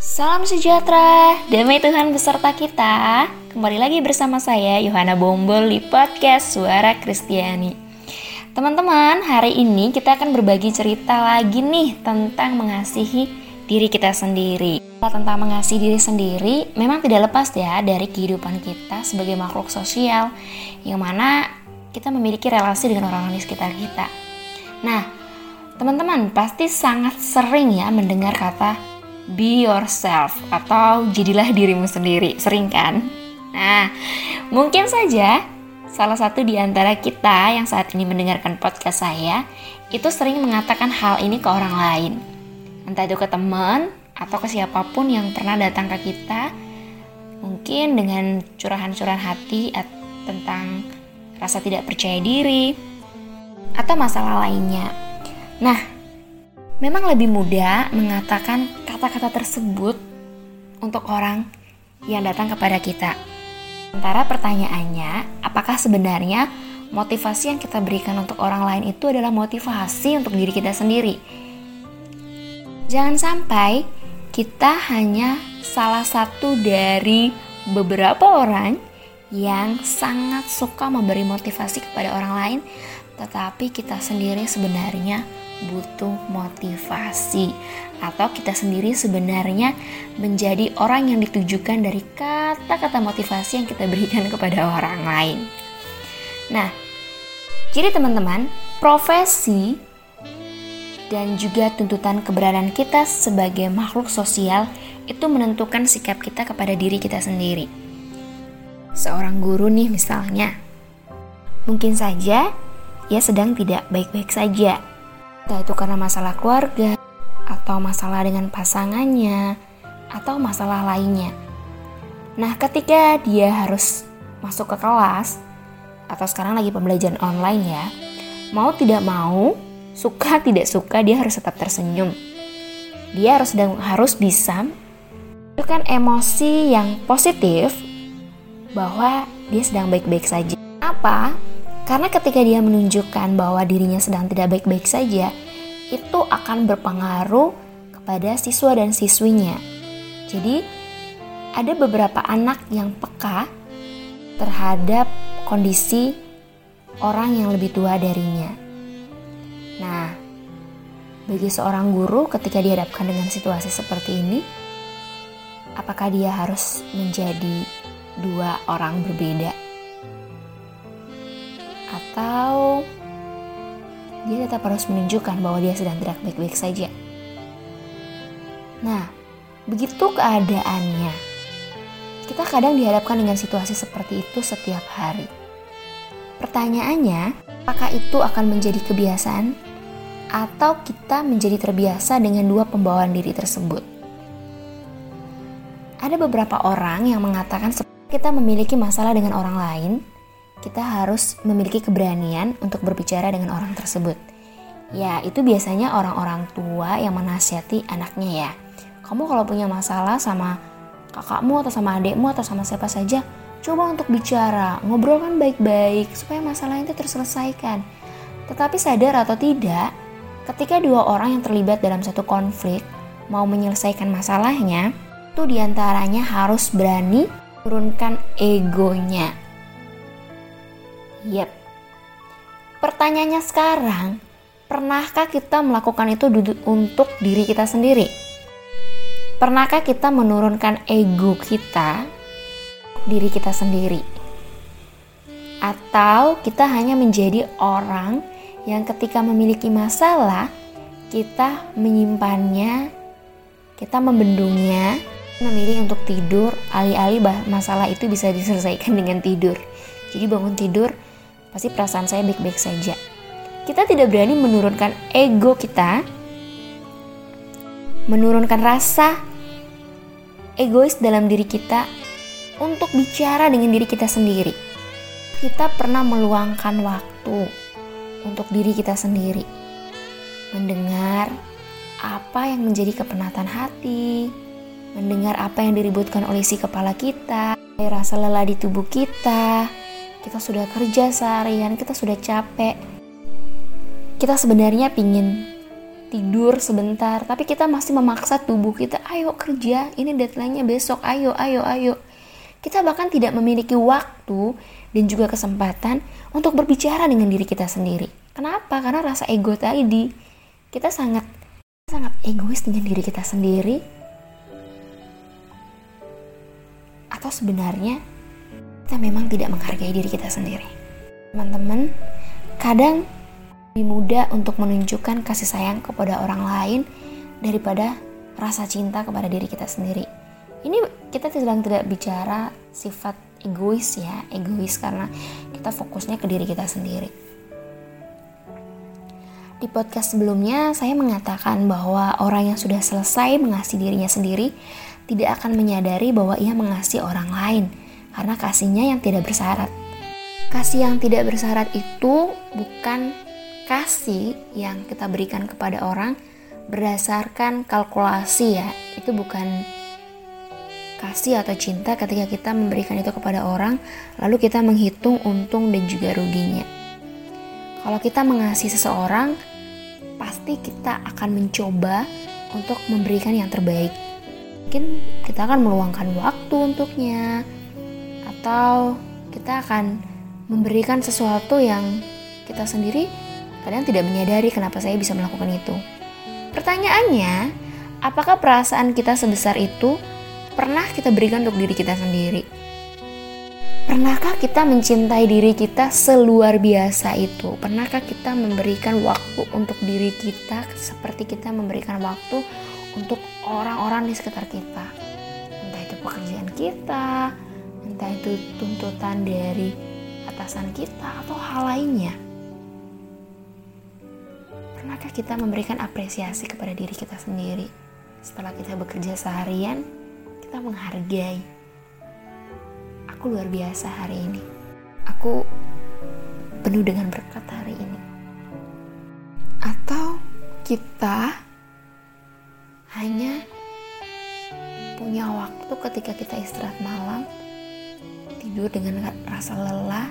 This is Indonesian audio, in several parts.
Salam sejahtera, damai Tuhan beserta kita. Kembali lagi bersama saya Yohana Bombol di podcast Suara Kristiani. Teman-teman, hari ini kita akan berbagi cerita lagi nih tentang mengasihi diri kita sendiri. Tentang mengasihi diri sendiri memang tidak lepas ya dari kehidupan kita sebagai makhluk sosial yang mana kita memiliki relasi dengan orang-orang di sekitar kita. Nah, teman-teman pasti sangat sering ya mendengar kata be yourself atau jadilah dirimu sendiri. Sering kan? Nah, mungkin saja salah satu di antara kita yang saat ini mendengarkan podcast saya itu sering mengatakan hal ini ke orang lain. Entah itu ke teman atau ke siapa pun yang pernah datang ke kita mungkin dengan curahan-curahan hati tentang rasa tidak percaya diri atau masalah lainnya. Nah, memang lebih mudah mengatakan kata-kata tersebut untuk orang yang datang kepada kita. Sementara pertanyaannya, apakah sebenarnya motivasi yang kita berikan untuk orang lain itu adalah motivasi untuk diri kita sendiri? Jangan sampai kita hanya salah satu dari beberapa orang yang sangat suka memberi motivasi kepada orang lain, tetapi kita sendiri sebenarnya butuh motivasi atau kita sendiri sebenarnya menjadi orang yang ditujukan dari kata-kata motivasi yang kita berikan kepada orang lain. Nah, jadi teman-teman, profesi dan juga tuntutan keberadaan kita sebagai makhluk sosial itu menentukan sikap kita kepada diri kita sendiri. Seorang guru nih misalnya, mungkin saja ia sedang tidak baik-baik saja entah itu karena masalah keluarga, atau masalah dengan pasangannya, atau masalah lainnya. Nah, ketika dia harus masuk ke kelas, atau sekarang lagi pembelajaran online ya, mau tidak mau, suka tidak suka, dia harus tetap tersenyum. Dia harus sedang harus bisa menunjukkan emosi yang positif bahwa dia sedang baik-baik saja. Apa? Karena ketika dia menunjukkan bahwa dirinya sedang tidak baik-baik saja, itu akan berpengaruh kepada siswa dan siswinya. Jadi, ada beberapa anak yang peka terhadap kondisi orang yang lebih tua darinya. Nah, bagi seorang guru ketika dihadapkan dengan situasi seperti ini, apakah dia harus menjadi dua orang berbeda? Atau dia tetap harus menunjukkan bahwa dia sedang tidak baik-baik saja. Nah, begitu keadaannya. Kita kadang dihadapkan dengan situasi seperti itu setiap hari. Pertanyaannya, apakah itu akan menjadi kebiasaan atau kita menjadi terbiasa dengan dua pembawaan diri tersebut? Ada beberapa orang yang mengatakan kita memiliki masalah dengan orang lain, kita harus memiliki keberanian untuk berbicara dengan orang tersebut. Ya, itu biasanya orang-orang tua yang menasihati anaknya ya. Kamu kalau punya masalah sama kakakmu atau sama adikmu atau sama siapa saja, coba untuk bicara, ngobrolkan baik-baik supaya masalah itu terselesaikan. Tetapi sadar atau tidak, ketika dua orang yang terlibat dalam satu konflik mau menyelesaikan masalahnya, itu di antaranya harus berani turunkan egonya Yep. Pertanyaannya sekarang, pernahkah kita melakukan itu untuk diri kita sendiri? Pernahkah kita menurunkan ego kita, diri kita sendiri? Atau kita hanya menjadi orang yang ketika memiliki masalah, kita menyimpannya, kita membendungnya, memilih untuk tidur, alih-alih masalah itu bisa diselesaikan dengan tidur. Jadi bangun tidur, pasti perasaan saya baik-baik saja. Kita tidak berani menurunkan ego kita, menurunkan rasa egois dalam diri kita untuk bicara dengan diri kita sendiri. Kita pernah meluangkan waktu untuk diri kita sendiri, mendengar apa yang menjadi kepenatan hati, mendengar apa yang diributkan oleh si kepala kita, rasa lelah di tubuh kita, kita sudah kerja seharian, kita sudah capek. Kita sebenarnya pingin tidur sebentar, tapi kita masih memaksa tubuh kita, ayo kerja, ini deadline-nya besok, ayo, ayo, ayo. Kita bahkan tidak memiliki waktu dan juga kesempatan untuk berbicara dengan diri kita sendiri. Kenapa? Karena rasa ego tadi. Kita sangat sangat egois dengan diri kita sendiri. Atau sebenarnya kita memang tidak menghargai diri kita sendiri. Teman-teman, kadang lebih mudah untuk menunjukkan kasih sayang kepada orang lain daripada rasa cinta kepada diri kita sendiri. Ini kita sedang tidak bicara sifat egois ya, egois karena kita fokusnya ke diri kita sendiri. Di podcast sebelumnya saya mengatakan bahwa orang yang sudah selesai mengasihi dirinya sendiri tidak akan menyadari bahwa ia mengasihi orang lain karena kasihnya yang tidak bersyarat. Kasih yang tidak bersyarat itu bukan kasih yang kita berikan kepada orang berdasarkan kalkulasi ya. Itu bukan kasih atau cinta ketika kita memberikan itu kepada orang lalu kita menghitung untung dan juga ruginya. Kalau kita mengasihi seseorang pasti kita akan mencoba untuk memberikan yang terbaik. Mungkin kita akan meluangkan waktu untuknya atau kita akan memberikan sesuatu yang kita sendiri kadang tidak menyadari kenapa saya bisa melakukan itu. Pertanyaannya, apakah perasaan kita sebesar itu pernah kita berikan untuk diri kita sendiri? Pernahkah kita mencintai diri kita seluar biasa itu? Pernahkah kita memberikan waktu untuk diri kita seperti kita memberikan waktu untuk orang-orang di sekitar kita? Entah itu pekerjaan kita, itu tuntutan dari atasan kita atau hal lainnya. Pernahkah kita memberikan apresiasi kepada diri kita sendiri? Setelah kita bekerja seharian, kita menghargai. Aku luar biasa hari ini. Aku penuh dengan berkat hari ini. Atau kita hanya punya waktu ketika kita istirahat malam, tidur dengan rasa lelah,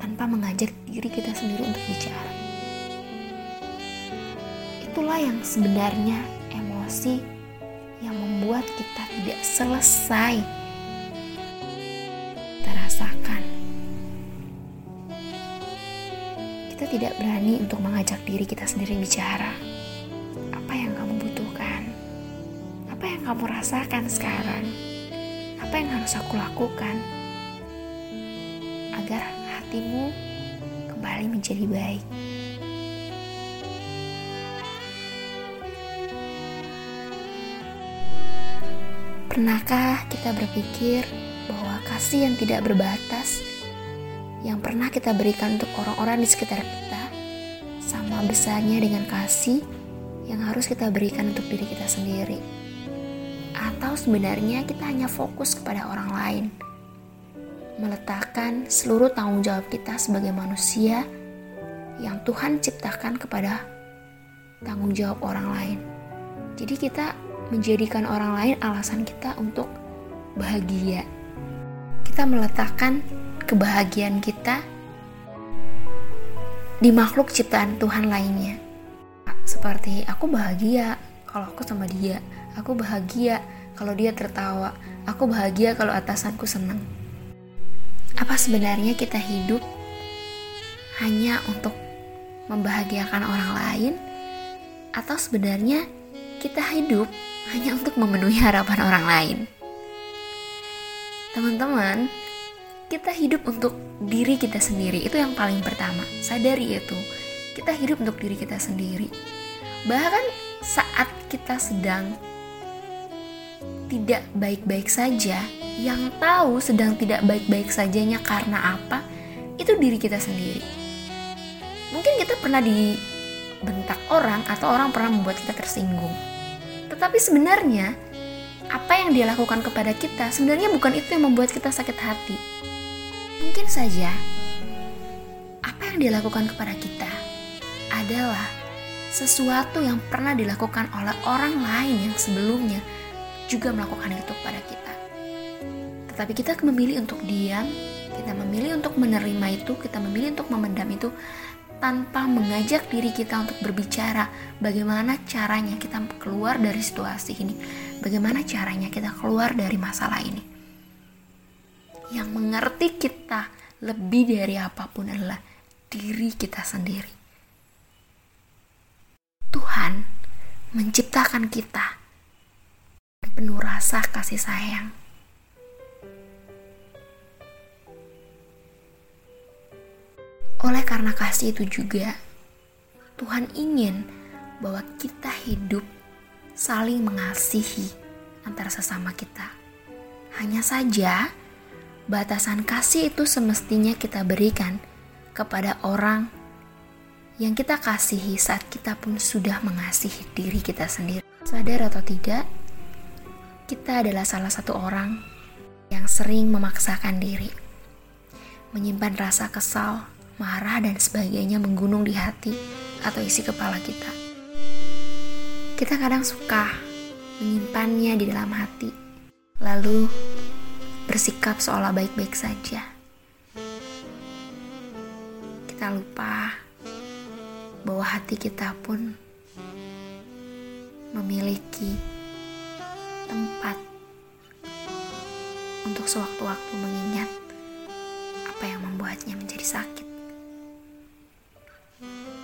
tanpa mengajak diri kita sendiri untuk bicara itulah yang sebenarnya emosi yang membuat kita tidak selesai kita rasakan. Kita tidak berani untuk mengajak diri kita sendiri bicara. Apa yang kamu butuhkan? Apa yang kamu rasakan sekarang? Apa yang harus aku lakukan agar hatimu kembali menjadi baik? Pernahkah kita berpikir bahwa kasih yang tidak berbatas yang pernah kita berikan untuk orang-orang di sekitar kita sama besarnya dengan kasih yang harus kita berikan untuk diri kita sendiri? Atau sebenarnya kita hanya fokus kepada orang lain, meletakkan seluruh tanggung jawab kita sebagai manusia yang Tuhan ciptakan kepada tanggung jawab orang lain. Jadi kita menjadikan orang lain alasan kita untuk bahagia. Kita meletakkan kebahagiaan kita di makhluk ciptaan Tuhan lainnya. Seperti aku bahagia kalau aku sama dia, aku bahagia kalau dia tertawa, aku bahagia kalau atasanku senang. Apa sebenarnya kita hidup hanya untuk membahagiakan orang lain, atau sebenarnya kita hidup hanya untuk memenuhi harapan orang lain. Teman-teman, kita hidup untuk diri kita sendiri. Itu yang paling pertama. Sadari itu. Kita hidup untuk diri kita sendiri. Bahkan saat kita sedang tidak baik-baik saja, yang tahu sedang tidak baik-baik sajanya karena apa, itu diri kita sendiri. Mungkin kita pernah dibentak orang atau orang pernah membuat kita tersinggung tetapi sebenarnya apa yang dia lakukan kepada kita sebenarnya bukan itu yang membuat kita sakit hati. Mungkin saja apa yang dia lakukan kepada kita adalah sesuatu yang pernah dilakukan oleh orang lain yang sebelumnya juga melakukan itu kepada kita. Tetapi kita memilih untuk diam, kita memilih untuk menerima itu, kita memilih untuk memendam itu tanpa mengajak diri kita untuk berbicara bagaimana caranya kita keluar dari situasi ini, bagaimana caranya kita keluar dari masalah ini. Yang mengerti kita lebih dari apa pun adalah diri kita sendiri. Tuhan menciptakan kita penuh rasa kasih sayang. Oleh karena kasih itu juga, Tuhan ingin bahwa kita hidup saling mengasihi antara sesama kita. Hanya saja, batasan kasih itu semestinya kita berikan kepada orang yang kita kasihi saat kita pun sudah mengasihi diri kita sendiri. Sadar atau tidak, kita adalah salah satu orang yang sering memaksakan diri, menyimpan rasa kesal, marah, dan sebagainya menggunung di hati atau isi kepala kita. Kita kadang suka menyimpannya di dalam hati, lalu bersikap seolah baik-baik saja. Kita lupa bahwa hati kita pun memiliki tempat untuk sewaktu-waktu mengingat apa yang membuatnya menjadi sakit.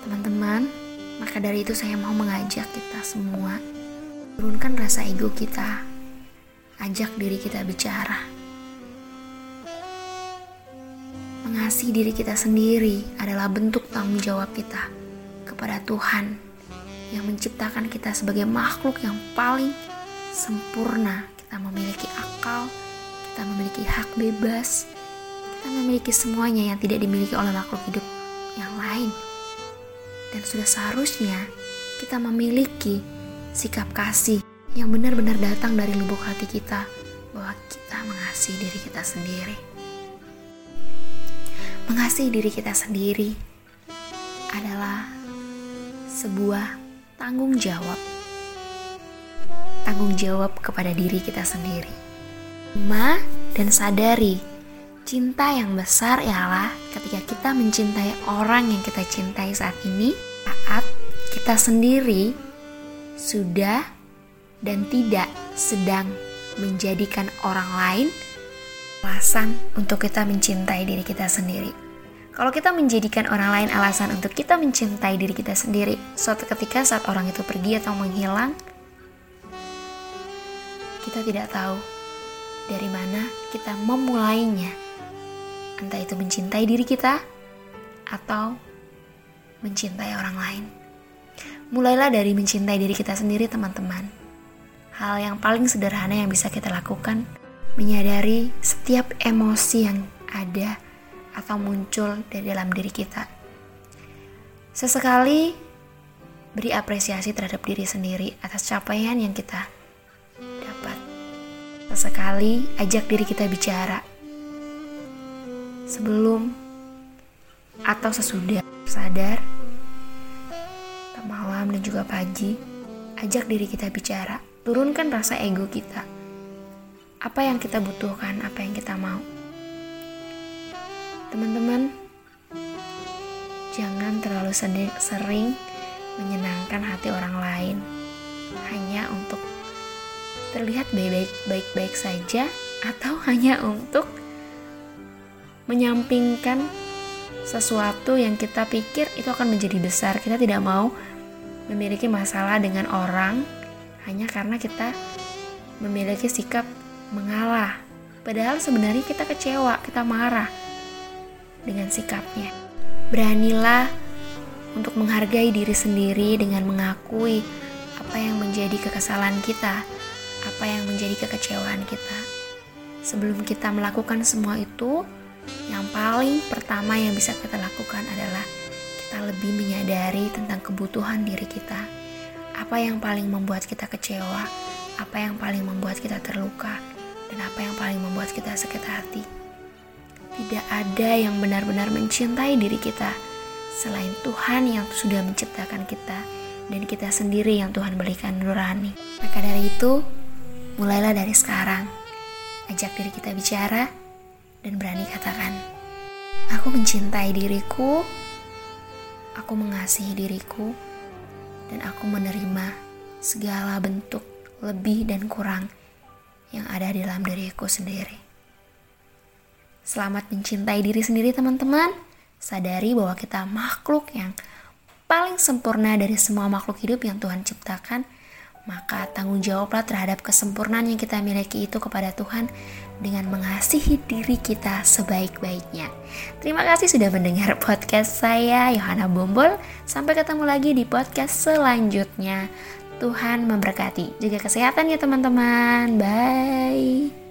Teman-teman, maka dari itu saya mau mengajak kita semua turunkan rasa ego kita. Ajak diri kita bicara. Mengasihi diri kita sendiri adalah bentuk tanggung jawab kita kepada Tuhan yang menciptakan kita sebagai makhluk yang paling sempurna. Kita memiliki akal, kita memiliki hak bebas, kita memiliki semuanya yang tidak dimiliki oleh makhluk hidup yang lain dan sudah seharusnya kita memiliki sikap kasih yang benar-benar datang dari lubuk hati kita bahwa kita mengasihi diri kita sendiri. Mengasihi diri kita sendiri adalah sebuah tanggung jawab. Tanggung jawab kepada diri kita sendiri. Ma dan sadari cinta yang besar ialah ketika kita mencintai orang yang kita cintai saat ini saat kita sendiri sudah dan tidak sedang menjadikan orang lain alasan untuk kita mencintai diri kita sendiri. Kalau kita menjadikan orang lain alasan untuk kita mencintai diri kita sendiri, suatu ketika saat orang itu pergi atau menghilang, kita tidak tahu dari mana kita memulainya. Entah itu mencintai diri kita atau mencintai orang lain. Mulailah dari mencintai diri kita sendiri, teman-teman. Hal yang paling sederhana yang bisa kita lakukan, menyadari setiap emosi yang ada atau muncul dari dalam diri kita. Sesekali beri apresiasi terhadap diri sendiri atas capaian yang kita. Sesekali ajak diri kita bicara sebelum atau sesudah sadar malam dan juga pagi, ajak diri kita bicara, turunkan rasa ego kita. Apa yang kita butuhkan, apa yang kita mau. Teman-teman, jangan terlalu sering menyenangkan hati orang lain hanya untuk terlihat baik-baik saja atau hanya untuk menyampingkan sesuatu yang kita pikir itu akan menjadi besar. Kita tidak mau memiliki masalah dengan orang hanya karena kita memiliki sikap mengalah. Padahal sebenarnya kita kecewa, kita marah dengan sikapnya. Beranilah untuk menghargai diri sendiri dengan mengakui apa yang menjadi kekesalan kita, apa yang menjadi kekecewaan kita. Sebelum kita melakukan semua itu, yang paling pertama yang bisa kita lakukan adalah kita lebih menyadari tentang kebutuhan diri kita. Apa yang paling membuat kita kecewa, apa yang paling membuat kita terluka, dan apa yang paling membuat kita sakit hati. Tidak ada yang benar-benar mencintai diri kita selain Tuhan yang sudah menciptakan kita dan kita sendiri yang Tuhan berikan nurani. Maka dari itu, mulailah dari sekarang. Ajak diri kita bicara dan berani katakan, "Aku mencintai diriku." aku mengasihi diriku dan aku menerima segala bentuk lebih dan kurang yang ada di dalam diriku sendiri. Selamat mencintai diri sendiri teman-teman. Sadari bahwa kita makhluk yang paling sempurna dari semua makhluk hidup yang Tuhan ciptakan. Maka tanggung jawablah terhadap kesempurnaan yang kita miliki itu kepada Tuhan dengan mengasihi diri kita sebaik-baiknya. Terima kasih sudah mendengar podcast saya, Yohana Bombol. Sampai ketemu lagi di podcast selanjutnya. Tuhan memberkati. Jaga kesehatan ya teman-teman. Bye.